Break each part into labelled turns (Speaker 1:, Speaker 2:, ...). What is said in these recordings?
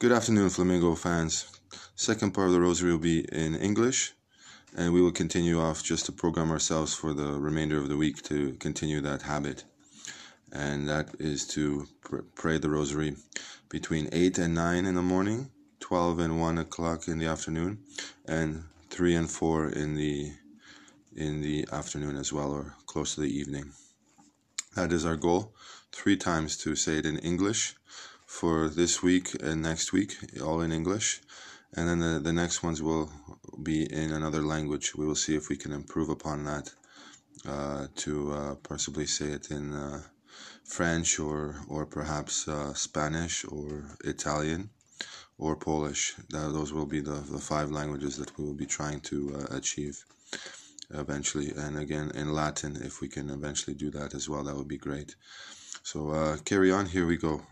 Speaker 1: Good afternoon, Flamingo fans. Second part of the rosary will be in English, and we will continue off just to program ourselves for the remainder of the week to continue that habit. And that is to pr- pray the rosary between 8 and 9 in the morning, 12 and 1 o'clock in the afternoon, and 3 and 4 in the in the afternoon as well or close to the evening. That is our goal. Three times to say it in English for this week and next week, all in English. And then the, the next ones will be in another language. We will see if we can improve upon that uh, to uh, possibly say it in uh, French or, or perhaps uh, Spanish or Italian or Polish. those will be the, the five languages that we will be trying to uh, achieve eventually. And again, in Latin, if we can eventually do that as well, that would be great. So uh, carry on. Here we go.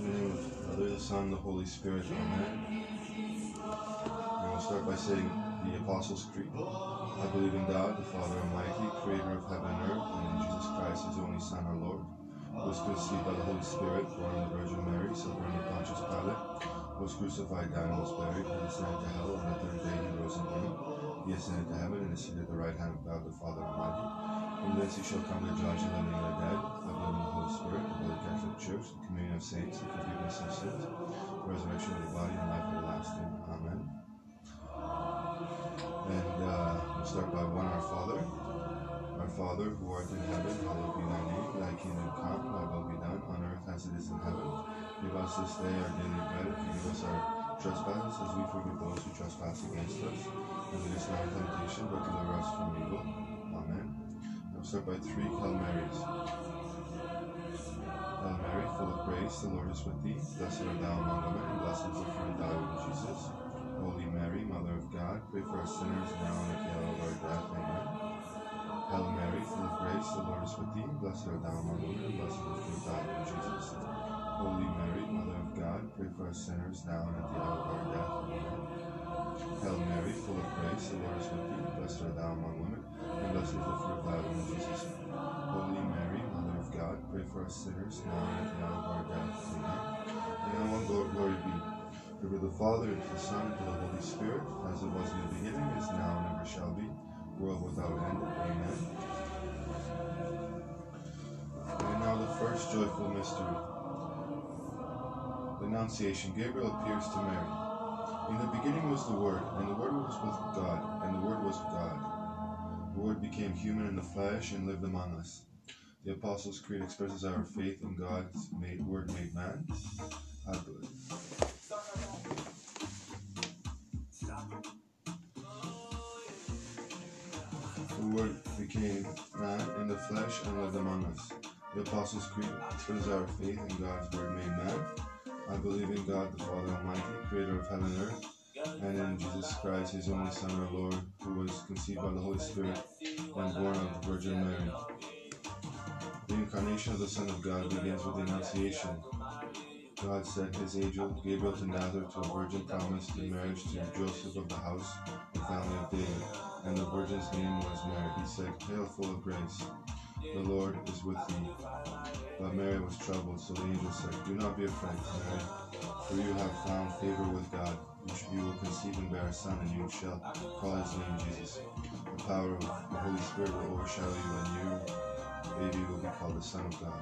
Speaker 1: Name of the Father, the Son, the Holy Spirit. Amen. And we'll start by saying the Apostles' Creed. I believe in God, the Father Almighty, creator of heaven and earth, and in Jesus Christ, his only Son, our Lord, who was conceived by the Holy Spirit, born of the Virgin Mary, suffered under Pontius Pilate, was crucified, died, and was buried, descended to hell, and the third day he rose again. He ascended to heaven and is seated at the right hand of God the Father Almighty. From thence he shall come to judge the living and the dead. I believe in the Holy Spirit, the Holy Catholic Church, the communion of saints, the forgiveness of sins, the resurrection of the body, and life everlasting. Amen. And uh, we'll start by one Our Father. Our Father, who art in heaven, hallowed be thy name. Thy kingdom come, thy will be done, on earth as it is in heaven. Give us this day our daily bread. Forgive us our trespasses as we forgive those who trespass against us. And lead us not into temptation, but deliver us from evil. Amen. By three Hail Marys. Hail Mary, full of grace, the Lord is with thee. Blessed art thou among women, and blessed is the fruit of thy womb, Jesus. Holy Mary, Mother of God, pray for us sinners now and at the hour of our death. Amen. Hail Mary, full of grace, the Lord is with thee. Blessed art thou among women, and blessed is the fruit of thy womb, Jesus. Holy Mary, Mother of God, pray for us sinners now and at the hour of our death. Amen. Hail Mary, full of grace, the Lord is with thee. Blessed art thou among women, and blessed the fruit of thy womb, Jesus. Holy Mary, Mother of God, pray for us sinners now and at the hour of our death. Amen. And one glory, glory be to the Father, and to the Son, and to the Holy Spirit, as it was in the beginning, is now, and ever shall be, world without end. Amen. And now the first joyful mystery. The Annunciation. Gabriel appears to Mary. In the beginning was the Word, and the Word was with God, and the Word was God. The Word became human in the flesh and lived among us. The Apostles' Creed expresses our faith in God's made Word made man. I believe. The Word became man in the flesh and lived among us. The Apostles' Creed expresses our faith in God's Word made man. I believe in God the Father Almighty, creator of heaven and earth, and in Jesus Christ, his only Son, our Lord, who was conceived by the Holy Spirit and born of the Virgin Mary. The incarnation of the Son of God begins with the Annunciation. God sent his angel Gabriel to Nazareth to a virgin promised in marriage to Joseph of the house and family of David, and the virgin's name was Mary. He said, Hail, full of grace, the Lord is with thee. But Mary was troubled, so the angel said, Do not be afraid, Mary, for you have found favor with God. You, you will conceive and bear a son, and you shall call his name Jesus. The power of the Holy Spirit will overshadow you, and your baby will be called the Son of God.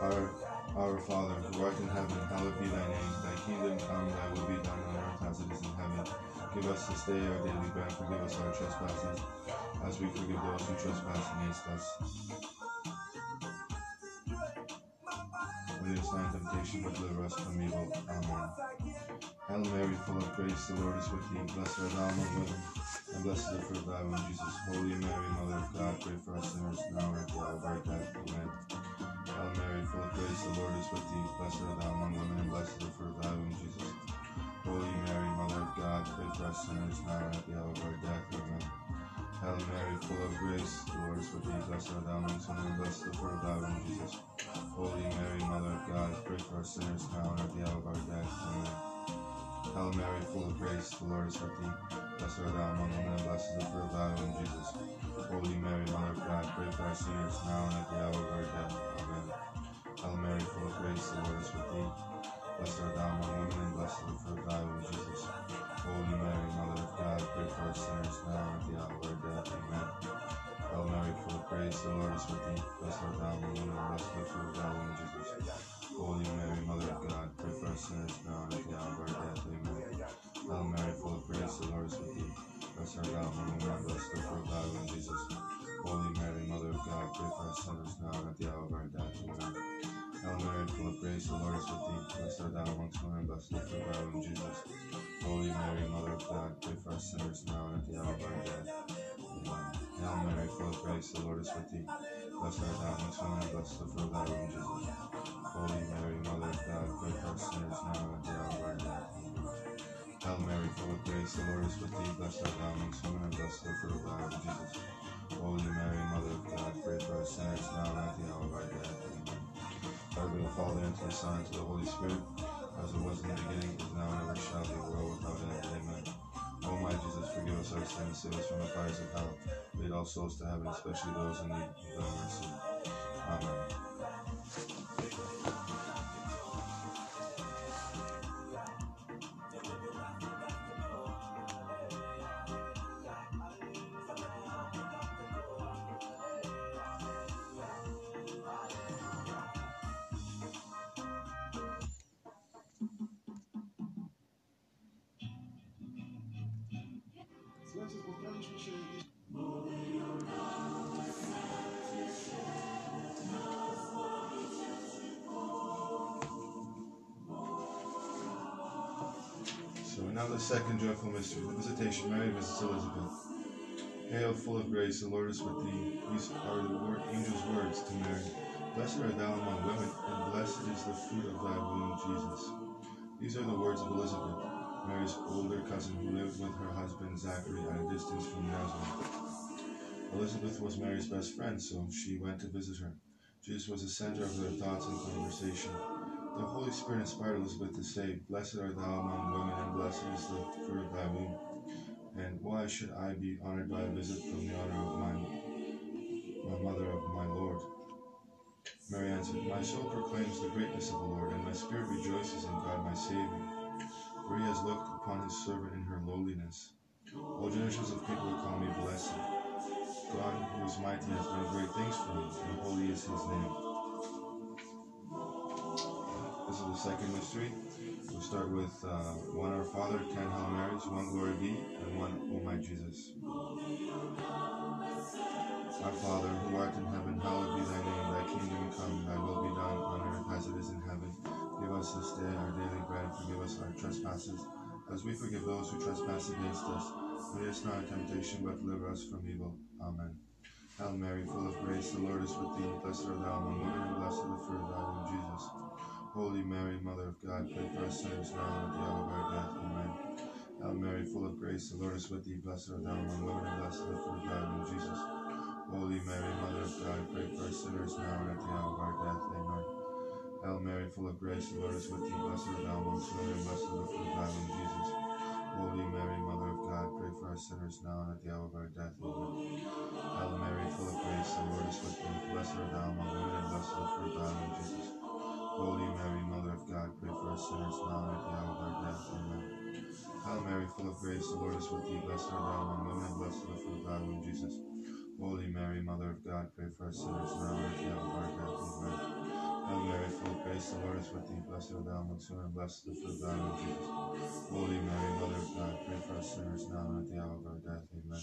Speaker 1: Our, our Father, who art in heaven, hallowed be thy name. Thy kingdom come, thy will be done on earth as it is in heaven. Give us this day our daily bread, forgive us our trespasses, as we forgive those who trespass against us. Lead us not temptation, but deliver us from evil. Amen. Hail Mary, full of grace, the Lord is with thee. Blessed art thou among women, and blessed is the fruit of thy womb, Jesus. Holy Mary, Mother of God, pray for us sinners now and at the hour of our death. Amen. Hail Mary, full of grace, the Lord is with thee. Blessed art thou among women, and blessed is the fruit of thy womb, Jesus. Holy Mary, Mother of God, pray for us sinners now and at the hour of our death. Amen. Hail Mary, full of grace, the Lord is with thee. Blessed art thou amongst women, and blessed the fruit of thy womb, Jesus. Holy Mary, Mother of God, pray for us sinners now and at the hour of our death. Amen. Hail Mary, full of grace, the Lord is with thee. Blessed art thou among women, and blessed is the fruit of thy womb, Jesus. Holy Mary, Mother of God, pray for us sinners now and at the hour of our death. Amen. Hail Mary, full of grace, the Lord is with thee. Blessed art thou among women, and blessed is the fruit of thy womb, Jesus. Holy Mary, Mother of God, pray for us sinners now and at the hour of death. Amen. Hail Mary, full of grace, the Lord is with thee. Blessed art thou among women, and blessed is the fruit of thy womb, Jesus. Holy Mary, Mother of God, pray for us sinners now and at the hour of our death. Amen. Hail Mary, full of grace, the Lord is with thee. Blessed art thou among women, and blessed is the fruit of thy womb, Jesus. Holy Mary, Mother of God, pray for us sinners now and at the hour of our death. Amen. Hail Mary, full of grace, the Lord is with thee. Blessed art thou amongst women, and blessed is the fruit of thy womb, Jesus. Holy Mary, Mother of God, pray for us sinners now and at the hour of our death. Amen. Hail Mary, full of grace, the Lord is with thee. Blessed art thou amongst women, and blessed the fruit of thy womb, Jesus. Holy Mary, Mother of God, pray for us sinners now and at the hour of our death. Amen. Hail Mary, full of grace, the Lord is with thee. Blessed art thou amongst women, and blessed the fruit of thy womb, Jesus. Holy Mary, Mother of God, pray for us sinners now and at the hour of our death. Amen. Glory to the Father, and to the Son, and to the Holy Spirit, as it was in the beginning, is now, and ever shall be, world without end. Amen. O my Jesus, forgive us our sins, save us from the fires of hell. Lead all souls to heaven, especially those in need of mercy. Amen. Now the second joyful mystery, the visitation. Mary visits Elizabeth. Hail, full of grace, the Lord is with thee. These are the word, angel's words to Mary. Blessed art thou among women, and blessed is the fruit of thy womb, Jesus. These are the words of Elizabeth, Mary's older cousin who lived with her husband Zachary at a distance from Nazareth. Elizabeth was Mary's best friend, so she went to visit her. Jesus was the center of their thoughts and conversation. The Holy Spirit inspired Elizabeth to say, Blessed art thou among women, and blessed is the fruit of thy womb. And why should I be honored by a visit from the honor of my, my mother of my Lord? Mary answered, My soul proclaims the greatness of the Lord, and my spirit rejoices in God my Savior. For he has looked upon his servant in her lowliness. All generations of people call me blessed. God, who is mighty, has done great things for me, and holy is his name. This is the second mystery. We'll start with uh, one Our Father, ten Hail Marys, one Glory Be, and one O my Jesus. Our Father, who art in heaven, hallowed be thy name. Thy kingdom come, thy will be done on earth as it is in heaven. Give us this day our daily bread, forgive us our trespasses, as we forgive those who trespass against us. Lead us not into temptation, but deliver us from evil. Amen. Hail Mary, full of grace, the Lord is with thee. Blessed art thou among women, and blessed is the fruit of thy womb, Jesus. Holy Mary, Mother of God, pray for us sinners now and at the hour of our death. Amen. Hail Mary, full of grace, the Lord is with thee. Blessed art thou among women, and blessed is the fruit of thy womb, Jesus. Holy Mary, Mother of God, pray for us sinners now and at the hour of our death. Amen. Hail Mary, full of grace, the Lord is with thee. Blessed art thou amongst women, and blessed is the fruit of thy womb, Jesus. Holy Mary, Mother of God, pray for us sinners now and at the hour of our death. Amen. Hail Mary, full of grace, the Lord is with thee. Blessed art thou among women, and blessed is the fruit of thy womb, Jesus. Holy Mary, Mother of God, pray for us sinners now and at the hour of our death. Amen. Hail Mary, full of grace, the Lord is with thee. Blessed art thou among women, and blessed is the fruit of thy womb, Jesus. Holy Mary, Mother of God, pray for us sinners now and at the hour of our death. Amen. Hail Mary, full of grace, the Lord is with thee. Blessed art thou amongst women, and blessed is the fruit of thy womb, Jesus. Holy Mary, Mother of God, pray for us sinners now and at the hour of our death. Amen.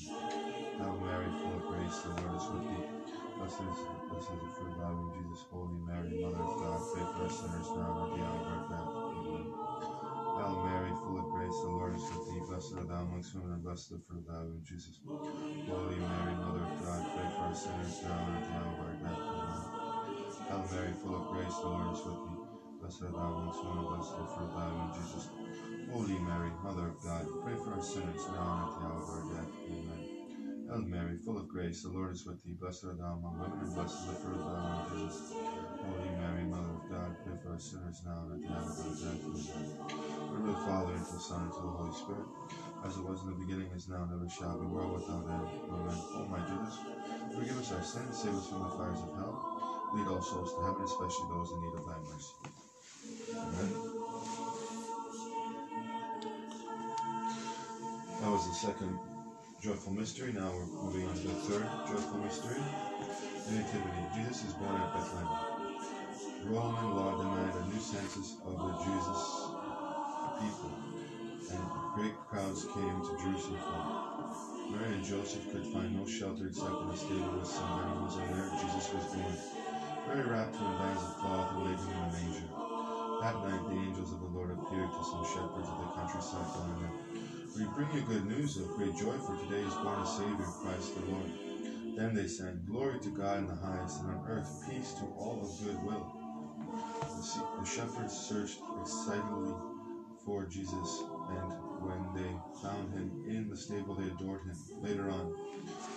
Speaker 1: Hail Mary, full of grace, the Lord is with thee. Blessed is, blessed is the fruit of thy womb, Jesus. Holy Mary, Mother of God, pray for us sinners now and at the hour of our death. Amen. Hail Mary, full of grace, the Lord is with thee. Blessed art thou amongst women, and blessed is the fruit of thy womb, Jesus. Holy Mary, Mother of God, pray for us sinners now and at the hour of our death. Amen. Hail Mary, full of grace, the Lord is with thee. Blessed art thou amongst women, and blessed is the fruit of thy womb, Jesus. Holy Mary, Mother of God, pray for us sinners now and at the hour of our death. Hail Mary, full of grace, the Lord is with thee. Blessed art thou among women, and blessed is the fruit of thy womb, Jesus. Holy Mary, Mother of God, pray for us sinners now and at the hour of our death. Amen. The Father, and to the Son, and to the Holy Spirit, as it was in the beginning, is now, and ever shall be, world without end. Amen. O my Jesus, forgive us our sins, save us from the fires of hell. Lead all souls to heaven, especially those in need of thy mercy. Amen. That was the second joyful mystery. Now we're moving on to the third joyful mystery. The Nativity. Jesus is born at Bethlehem. Roman law demanded a new census of the Jesus people, and great crowds came to Jerusalem. Mary and Joseph could find no shelter except in a stable with some animals, and there Jesus was born. Mary wrapped him in bands of cloth and laid him in a manger. That night the angels of the Lord appeared to some shepherds of the countryside, telling them, We bring you good news of great joy, for today is born a Savior, Christ the Lord. Then they sang, Glory to God in the highest, and on earth peace to all of good will. The shepherds searched excitedly for Jesus, and when they found him in the stable, they adored him. Later on,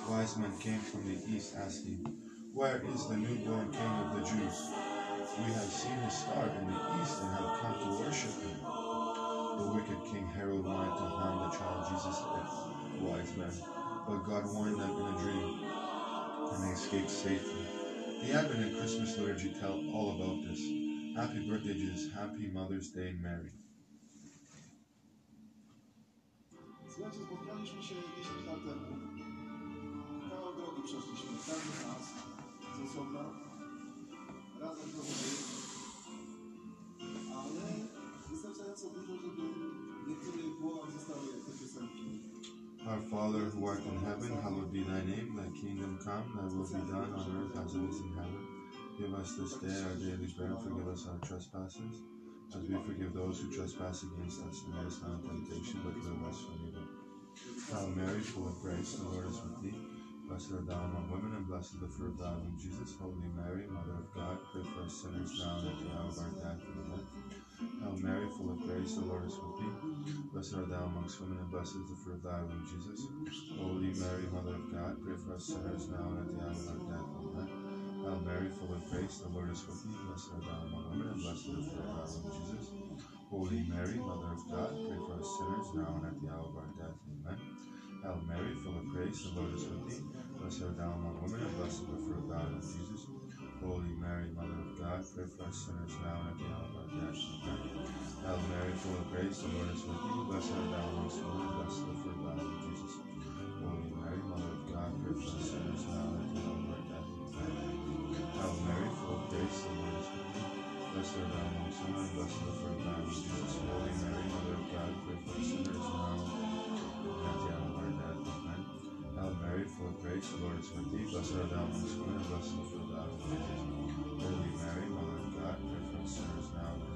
Speaker 1: wise men came from the east, asking, Where is the newborn King of the Jews? We have seen his star in the east and have come to worship him. The wicked King Herod wanted to harm the child Jesus, the wise men, but God warned them in a dream, and they escaped safely. The Advent and Christmas liturgy tell all about this. Happy birthday, Jesus. Happy Mother's Day, Mary.
Speaker 2: Słuchajcie, spotkaliśmy się 10 lat temu. Kawał drogi przeszliśmy, każdy z nas z osobna, razem prowadzili. Ale
Speaker 1: Our Father who art in heaven, hallowed be thy name. Thy kingdom come, thy will be done on earth as it is in heaven. Give us this day our daily bread, forgive us our trespasses, as we forgive those who trespass against us. And lead us not into temptation, but deliver us from evil. Hail Mary, full of grace, the Lord is with thee. Blessed art thou among women, and blessed is the fruit of thy womb, Jesus. Holy Mary, Mother of God, pray for us sinners now and at the hour of our death. Amen. Hail Mary, full of grace, the Lord is with thee. Blessed art thou amongst women, and blessed is the fruit of thy womb, Jesus. Holy Mary, Mother of God, pray for us sinners now and at the hour of our death. Amen. Hail Mary, full of grace, the Lord is with thee. Blessed art thou among women, and blessed is the fruit of thy womb, Jesus. Holy Mary, Mother of God, pray for us sinners now and at the hour of our death. Amen. Hail Mary, full of grace, the Lord is with thee. Blessed art thou among women, and blessed is the fruit of thy womb, Jesus. Holy Mary, Mother of God, pray for us sinners now and at the hour full of grace, the Lord is with thee. Blessed art thou amongst women, blessed the fruit of thy womb, Jesus. Holy Mary, Mother of God, pray for us sinners now and at the hour of our death. Amen. Hail Mary, full of grace, the Lord is with thee. Blessed art thou amongst women, blessed the fruit of thy womb, Jesus. Holy Mary, Mother of God, pray for us sinners now and at the hour of our death. Amen. Hail Mary, full of grace, the Lord is with thee. Blessed art thou amongst women, blessed the fruit of thy womb, Jesus. Holy Mary, Mother of God, pray for us sinners now and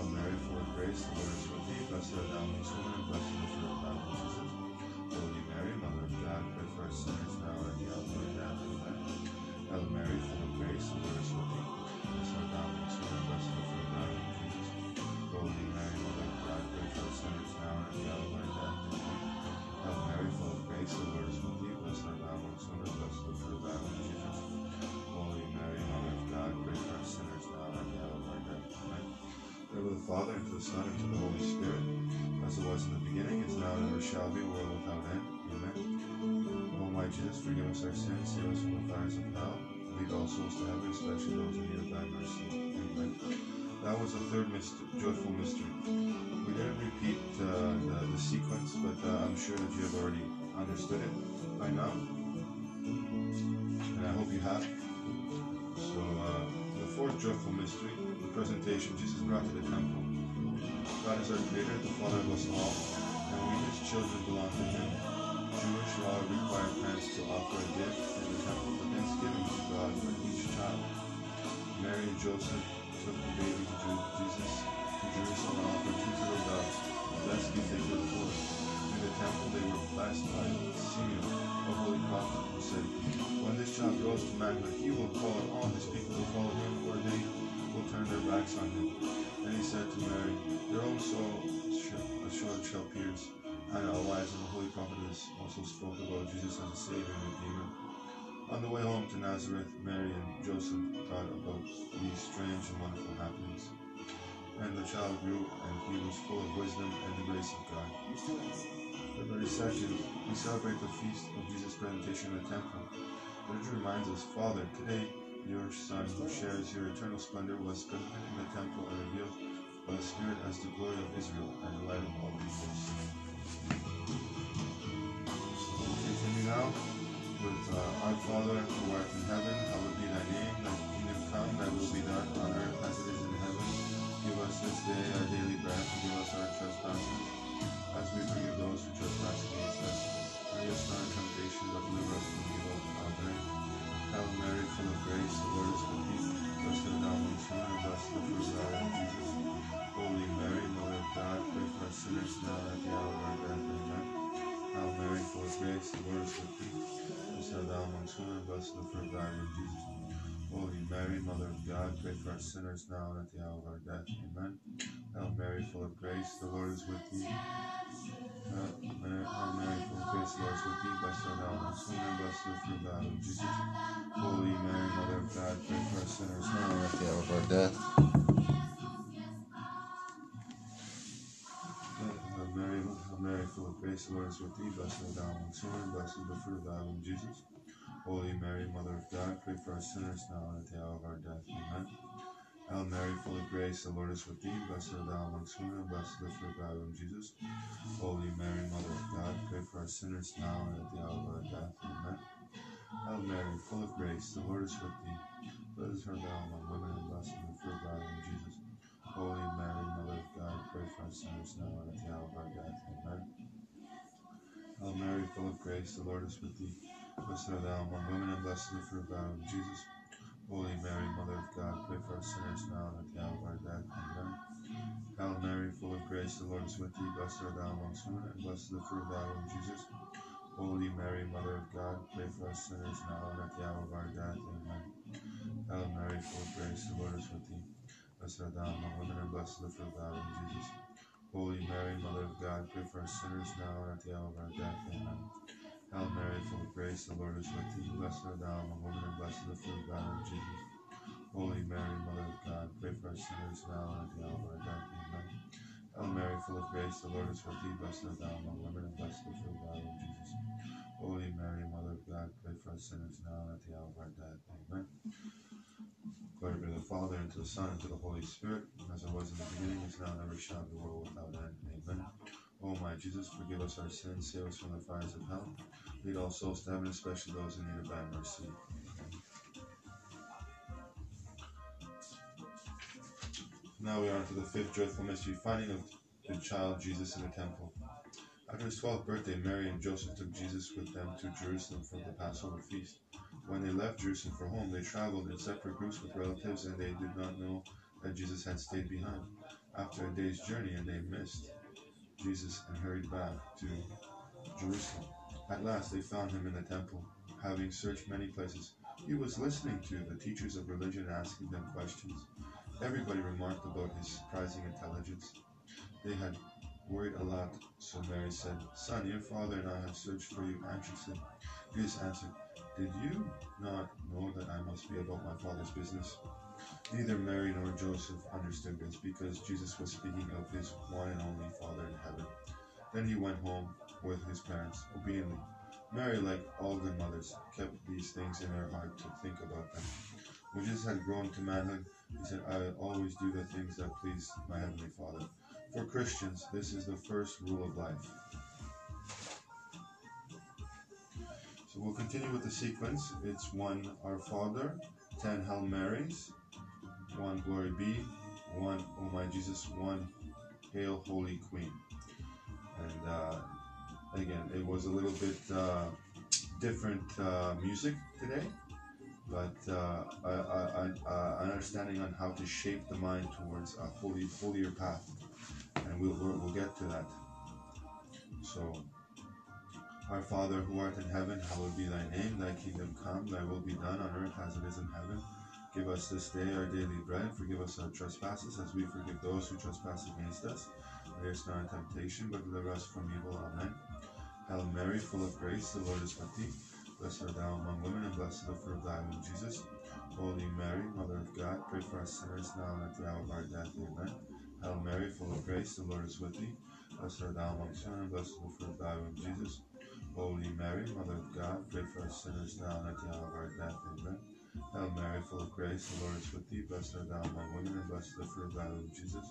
Speaker 1: Hail Mary, full of grace, the Lord is with thee. Blessed art thou amongst women, and blessed is the fruit of thy womb, Jesus. Holy Mary, Mother of God, pray for us sinners the Son, and to the Holy Spirit, as it was in the beginning, is now, and ever shall be, world without end. Amen. O my Jesus, forgive us our sins, save us from the fires of hell, lead all souls to heaven, especially those in need of thy mercy. Amen. That was the third mystery, joyful mystery. We didn't repeat uh, the, the sequence, but uh, I'm sure that you have already understood it by now. And I hope you have. So, uh, the fourth joyful mystery, the presentation Jesus brought to the temple. God is our creator, the Father of us all, and we, his children, belong to him. Jewish law required parents to offer a gift in the temple for thanksgiving to God for each child. Mary and Joseph took the baby to Jesus to Jerusalem and offered two turtle doves, the best gift they could afford. In the temple, they were blessed by Simeon, a holy prophet, who said, When this child grows to manhood, he will call on all his people to follow him, or they will turn their backs on him. He said to Mary, There are only shall pierce. And our wives and the holy prophetess also spoke about Jesus as a Savior and Redeemer. On the way home to Nazareth, Mary and Joseph thought about these strange and wonderful happenings. And the child grew, and he was full of wisdom and the grace of God. February 2nd, we celebrate the feast of Jesus' presentation in the temple. Liturgy reminds us, Father, today your Son, who shares your eternal splendor, was presented in the temple and revealed by the Spirit as the glory of Israel and the light of all peoples. Continue now with uh, Our Father who art in heaven, hallowed be thy name. Thy kingdom come, thy will be done on earth as it is in heaven. Give us this day our daily bread, and give us our trespasses, as we forgive those who trespass against us is the of thy womb, Jesus. Holy Mary, Mother of God, pray for us sinners now and at the hour of our death. Amen. Hail Mary, full of grace, the Lord is with thee. Hail Mary, full of grace, the Lord is with thee. Blessed art thou amongst women, blessed is the fruit of thy womb, Jesus. Holy Mary, Mother of God, pray for us sinners now and at the hour of our death. Hail Mary, Hail Mary, full of grace, the Lord is with thee. Blessed art thou amongst women, blessed is the fruit of thy womb, Jesus. Holy Mary, Mother of God, pray for us sinners now and at the hour of our death. Amen. Hail Mary, full of grace, the Lord is with thee. Blessed art thou amongst women, and blessed is the fruit of thy womb, Jesus. Holy Mary, Mother of God, pray for us sinners now and at the hour of our death. Amen. Hail Mary, full of grace, the Lord is with thee. Blessed art thou among women, and blessed is the fruit of thy womb, Jesus. Holy Mary, Mother of God, pray for us sinners now and at the hour of our death. Amen. Hail Mary, full of grace, the Lord is with thee. Blessed art thou among women, and blessed is the fruit of thy womb, Jesus. Holy Mary, Mother of God, pray for us sinners now and at the hour of our death. Amen. Hail Mary, full of grace, the Lord is with thee. Blessed thou women, and blessed is the fruit of thy womb, Jesus. Holy Mary, Mother of God, pray for us sinners now and at the hour of our death. Amen. Hail Mary, full of grace, the Lord is with thee. Blessed art thou among women, and blessed is the fruit of thy womb, Jesus. Holy Mary, Mother of God, pray for us sinners now and at the hour of our death. Amen. Hail Mary, full of grace, the Lord is with thee. Blessed art thou among women, and blessed is the fruit of thy womb, Jesus. Holy Mary, Mother of God, pray for us sinners now and at the hour of our death. Amen. Hail Mary, full of grace, the Lord is with thee. Blessed art thou among women, and blessed is the fruit of thy womb, Jesus. Holy Mary, Mother of God, pray for us sinners now and at the hour of our death. Amen. Glory be to the Father, and to the Son, and to the Holy Spirit, as it was in the beginning, is now, and ever shall be, world without end. Amen. O my Jesus, forgive us our sins, save us from the fires of hell. Lead all souls to heaven, especially those in need of thy mercy. Now we are on to the fifth joyful mystery, finding of the child Jesus in the temple. After his twelfth birthday, Mary and Joseph took Jesus with them to Jerusalem for the Passover feast. When they left Jerusalem for home, they traveled in separate groups with relatives, and they did not know that Jesus had stayed behind. After a day's journey, and they missed Jesus and hurried back to Jerusalem. At last, they found him in the temple, having searched many places. He was listening to the teachers of religion, asking them questions. Everybody remarked about his surprising intelligence. They had worried a lot, so Mary said, Son, your father and I have searched for you anxiously. Jesus answered, Did you not know that I must be about my father's business? Neither Mary nor Joseph understood this, because Jesus was speaking of his one and only Father in heaven. Then he went home with his parents, obediently. Mary, like all good mothers, kept these things in her heart to think about them. When Jesus had grown to manhood, he said, I will always do the things that please my heavenly Father. For Christians, this is the first rule of life. So we'll continue with the sequence. It's one Our Father, ten Hail Marys, one Glory Be, one Oh My Jesus, one Hail Holy Queen. And uh, again, it was a little bit uh, different uh, music today, but uh, a, a, a, a understanding on how to shape the mind towards a holy, holier path, and we'll we'll get to that. So, our Father who art in heaven, hallowed be thy name. Thy kingdom come. Thy will be done on earth as it is in heaven. Give us this day our daily bread. and Forgive us our trespasses as we forgive those who trespass against us. Lead us not temptation, but deliver us from evil. Amen. Hail Mary, full of grace, the Lord is with thee. Blessed art thou among women, and blessed the fruit of thy womb, Jesus. Holy Mary, Mother of God, pray for us sinners now and at the hour of our death. Amen. Hail Mary, full of grace, the Lord is with thee. Blessed art thou among women, and blessed the fruit of thy womb, Jesus. Holy Mary, Mother of God, pray for us sinners now and at the hour of our death. Amen. Hail Mary, full of grace, the Lord is with thee. Blessed art thou among women, and blessed the fruit of thy womb, Jesus.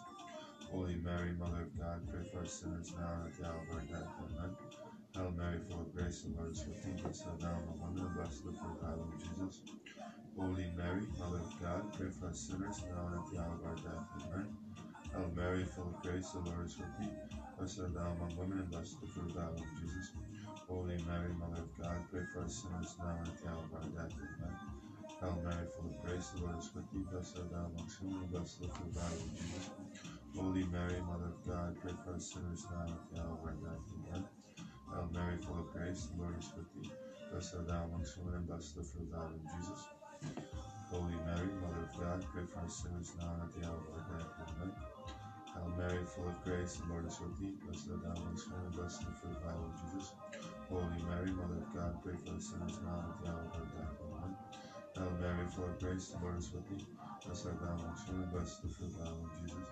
Speaker 1: Holy Mary, Mother of God, pray for us sinners now and at the hour of our death. Amen. Hail Mary, full of grace, the Lord is with thee. Blessed art thou among women, and blessed the fruit of thy womb, Jesus. Holy Mary, Mother of God, pray for us sinners now and at the hour of our death. Amen. Hail Mary, full of grace, the Lord is with thee. Blessed art thou among women, and blessed the fruit of thy womb, Jesus. Holy Mary, Mother of God, pray for us sinners now and at the hour of our death. Lord is with thee. Blessed art thou amongst women, blessed the fruit of thy womb, Jesus. Holy Mary, Mother of God, pray for us sinners now and at the hour of our death. Amen. Hail Mary, full of grace, the Lord is with thee. Blessed art thou amongst women, and blessed the fruit of thy womb, Jesus. Holy Mary, Mother of God, pray for us sinners now and at the hour of our death. Amen. Hail Mary, full of grace, the Lord is with thee. Blessed art thou amongst women, blessed the fruit of thy womb, Jesus. Holy Mary, Mother of God, pray for us sinners now and at the hour of our death. Amen. Hail Mary, full of grace, the Lord is with thee. Blessed art thou amongst women, blessed blessed the fruit of thy womb, Jesus.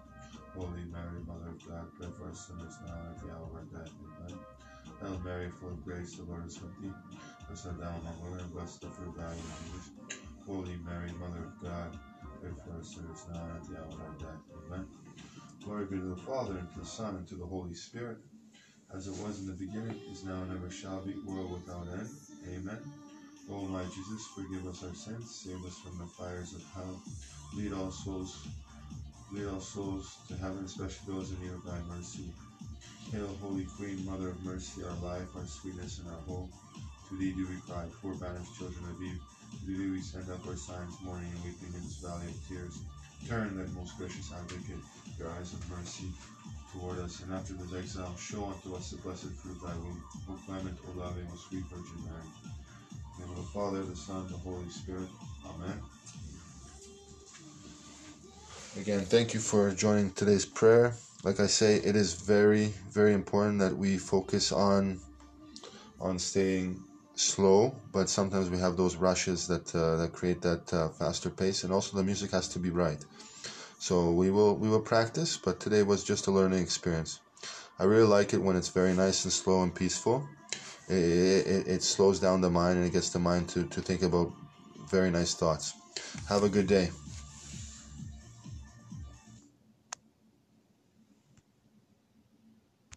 Speaker 1: Holy Mary, Mother of God, pray for us sinners now and at the hour of our death. Amen. Hail Mary, full of grace, the Lord is with thee. Blessed art thou among women, blessed blessed the fruit of thy womb, Jesus. Holy Mary, Mother of God, pray for us sinners now and at the hour of our death. Amen. Glory be to the Father, and to the Son, and to the Holy Spirit, as it was in the beginning, is now, and ever shall be, world without end. Amen. O my Jesus, forgive us our sins, save us from the fires of hell, lead all souls, lead all souls to heaven, especially those in need of thy mercy. Hail, Holy Queen, Mother of Mercy, our life, our sweetness, and our hope. To thee do we cry, poor banished children of Eve. To thee we send up our signs, mourning and weeping in this valley of tears. Turn, then, most gracious Advocate, your eyes of mercy toward us, and after this exile, show unto us the blessed fruit of thy womb. O clement, O loving, O sweet Virgin Mary. The name of the Father, the Son, the Holy Spirit. Amen. Again, thank you for joining today's prayer. Like I say, it is very, very important that we focus on on staying slow, but sometimes we have those rushes that uh, that create that uh, faster pace, and also the music has to be right. So we will we will practice, but today was just a learning experience. I really like it when it's very nice and slow and peaceful. It, it, it slows down the mind and it gets the mind to, to think about very nice thoughts. Have a good day.